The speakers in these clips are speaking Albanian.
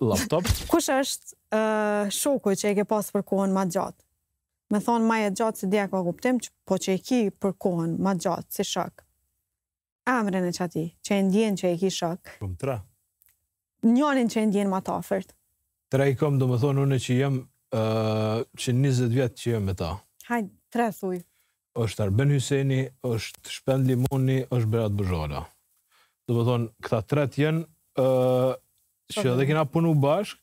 laptop. Kush është shoku që e ke pas për kohën ma gjatë? Me thonë ma i gjatë s'e di a ka kuptim, po që e ki për kohën ma gjatë, si shok. Emrin e qati, që e ndjen që e ki shok. Kom tre. Njonin që e ndjen ma t'afërt. Tre i kom, domethonë, unë që jom, që 20 vjet që jom me ta. Hajt, tre thuj. është Arben Hyseni, është Shpend Limoni, është Berat Buzhala. Domethonë, këta tret janë që edhe kena punu bashk,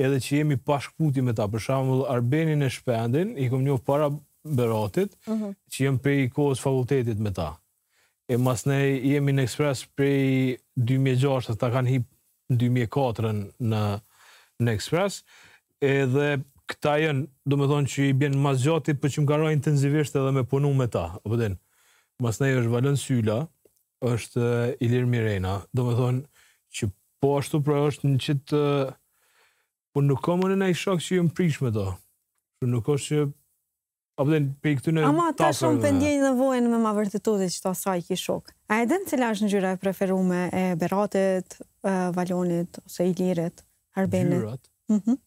edhe që jemi pashkëputun me ta. Për shembull, Arbenin e Shpendin i kom njoft para Beratit, mhm. që jam prej kohës fakultetit me ta. E masnej jemi në Express prej 2006, ata kanë hip dy mijë e katër në në Express edhe këta janë, domethonë që i bjenë ma s'gjati po që më ka ra intensivisht edhe me punu me ta, a po din. Masnej është Valon Syla, është Ilir Mirena, domethonë që po ashtu pra është në qitë, po nuk ka me naj shok që jom prish me ta. Nuk është që Apo dhe pe këtu në Ama ata shumë pe ndjej nevojën me ma vërtetu që ata sa i ki shok. A e din cila është ngjyra e preferume e Beratit, Valonit, ose Ilirit, Arbenit? Ngjyrat? Mhm.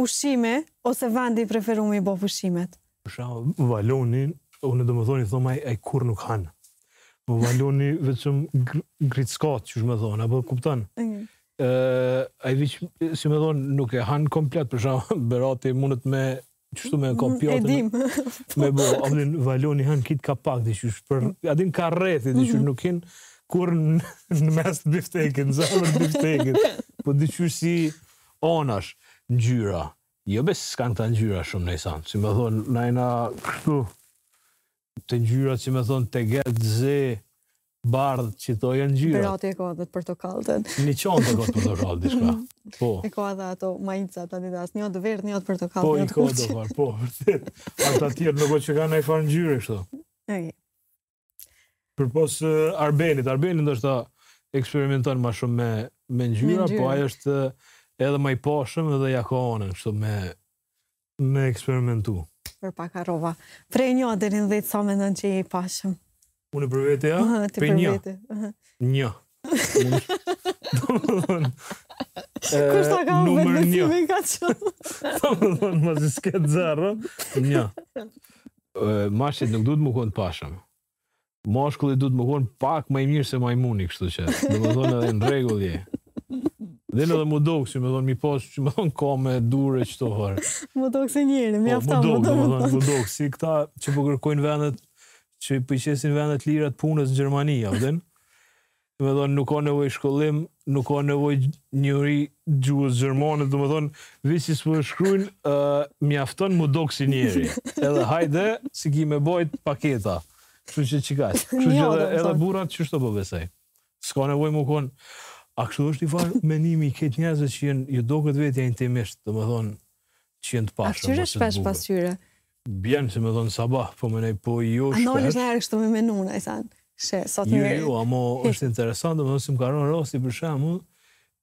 Ushqimi, ose vendi i preferume i bo pushimet? Pusha, Valonin, unë domethonë, thom ai kurrë nuk hanë. Po Valoni vetëm gricka, qysh me thonë, a po kupton. Ai veç, si me thonë, nuk e hanë komplet, për shembull, Berati mundet me, qështu me ka pjatën. E dim. me bo, a din Valoni han qitë ka pak, dhe qysh, për, a din ka rrethi, dhe qysh, mhm. nuk hin kurrë në mes të biftekit, në zemër të biftekit, po dhe qysh si anash, ngjyra. Jo besë s'kanë këta ngjyra shumë naj sen, si me thonë, na e na kështu, Te ngjyrat qysh me thonë teget, zezë, bardh, qito janë ngjyrat. Berati e ka edhe të portokalltën. Një çantë e ka të portokalltë diçka. Po. E ka edhe ato majica të Adidas, një të verdhë, një të portokalltë. Po, i ka do farë, po, vërtet. Ata të tjerë nuk o që kanë najfar ngjyrë kështu. Ai. Përpos Arbenit, Arbeni ndoshta eksperimenton ma shumë me me ngjyra, po ai është edhe ma i pashëm dhe ja ka ënën kështu me me eksperimentu. Për pak harrova. Prej një deri në dhjetë sa mendon që je i pashëm? Unë për vete, ja? Ti për vete. Një. Kush ta ka unë me si me ka që? Ta më dhënë, ma si s'ke të zërë, një. Meshkujt nuk duhet me konë të pashëm. Mashkulli duhet me konë pak ma i mirë se majmuni, kështu që, domethënë edhe në rregull je. Dhe në dhe m'u dokë, qysh me thonë, mi pas, qysh me thonë, ka me dure, qitfarë. M'u dokë si njeri, mi aftam, po, m'u dokë, m'u dokë. M'u dokë, si këta që po kërkojnë vendet, që po i qesin vendet e lira t'punës në Gjermani, a e din? domethonë nuk ka nevojë shkollim, nuk ka nevojë njohuri gjuhe gjermane, domethonë veç si po shkrujnë, ë mjafton mu dok si njeri. Edhe hajde, si ki me bajt paketa. Kështu që qikaq. Kështu që edhe, edhe burrat qështu po besoj. S'ka nevojë mu kon. A kështu është i farë menimi i këtyne njerëzve që jenë, ju doket vetja intimisht, domethonë, që jenë të pashë. A kështu je pashë n'pasqyre? Bjen domethënë sabah po menoj po jo shpesh. A nuk është ajo kështu me menu a din. Veç sot jo, mirë. Jo, jo, ama është interesant, domethënë si më ka rënë rasti për shembull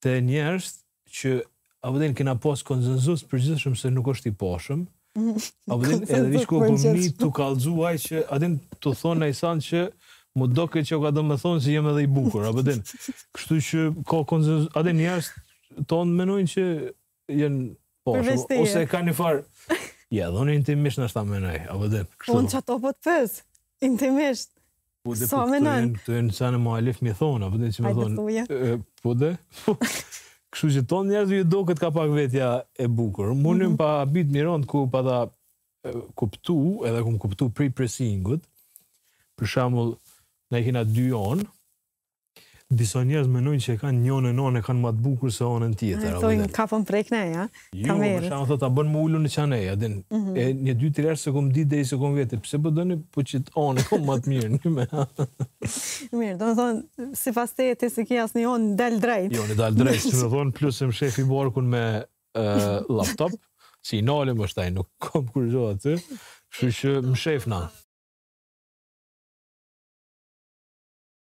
te njerëz që a po din kena pas konsenzus përgjithshëm se nuk është i pashëm. A po din edhe vish ku po m'i tu kallxu që a din të thonë a din që m'doket që ka domethonë si jom edhe i bukur, a po din. Kështu që ka konsenzus, a din njerëz tanë menojnë që Jen po, Përveç shumë, teje. ose e ka një farë. Jo, dhe unë intimisht nashta menoj, a po din, kështu. Unë që ato po të pës, intimisht. Po dhe, Sa po, këtu menon? janë, këtu jom shumë mutalip me thonë, a po din që mi Hajde thonë. thuje. e, Po dhe, po. Kështu që tanë njerëzve ju doket kapak vetja e bukur. Më unë pak a bën me ku pa ta e, kuptu, edhe ku më kuptu prej presingut, për shembull, na i kena dy anë, Disa njerëz menojnë që e kanë njonën anë e kanë ma të bukur se anën tjetër. Domethonë kapën prek ne, ha? Jo, për shkak se t'bon me u ulë në çanë, a din? Mhm. E një dy tre herë se kom ditë deri se kom vetë, pse po doni po qit anë kom ma të mirë në më. Mirë, domethonë sipas teje ti se ke asnjë anë dal drejt. Jo, në dal drejt, domethonë plus s'e shef barkun me laptop, si nalem qështu, nuk kom kurgjo aty. Kështu që më shef na.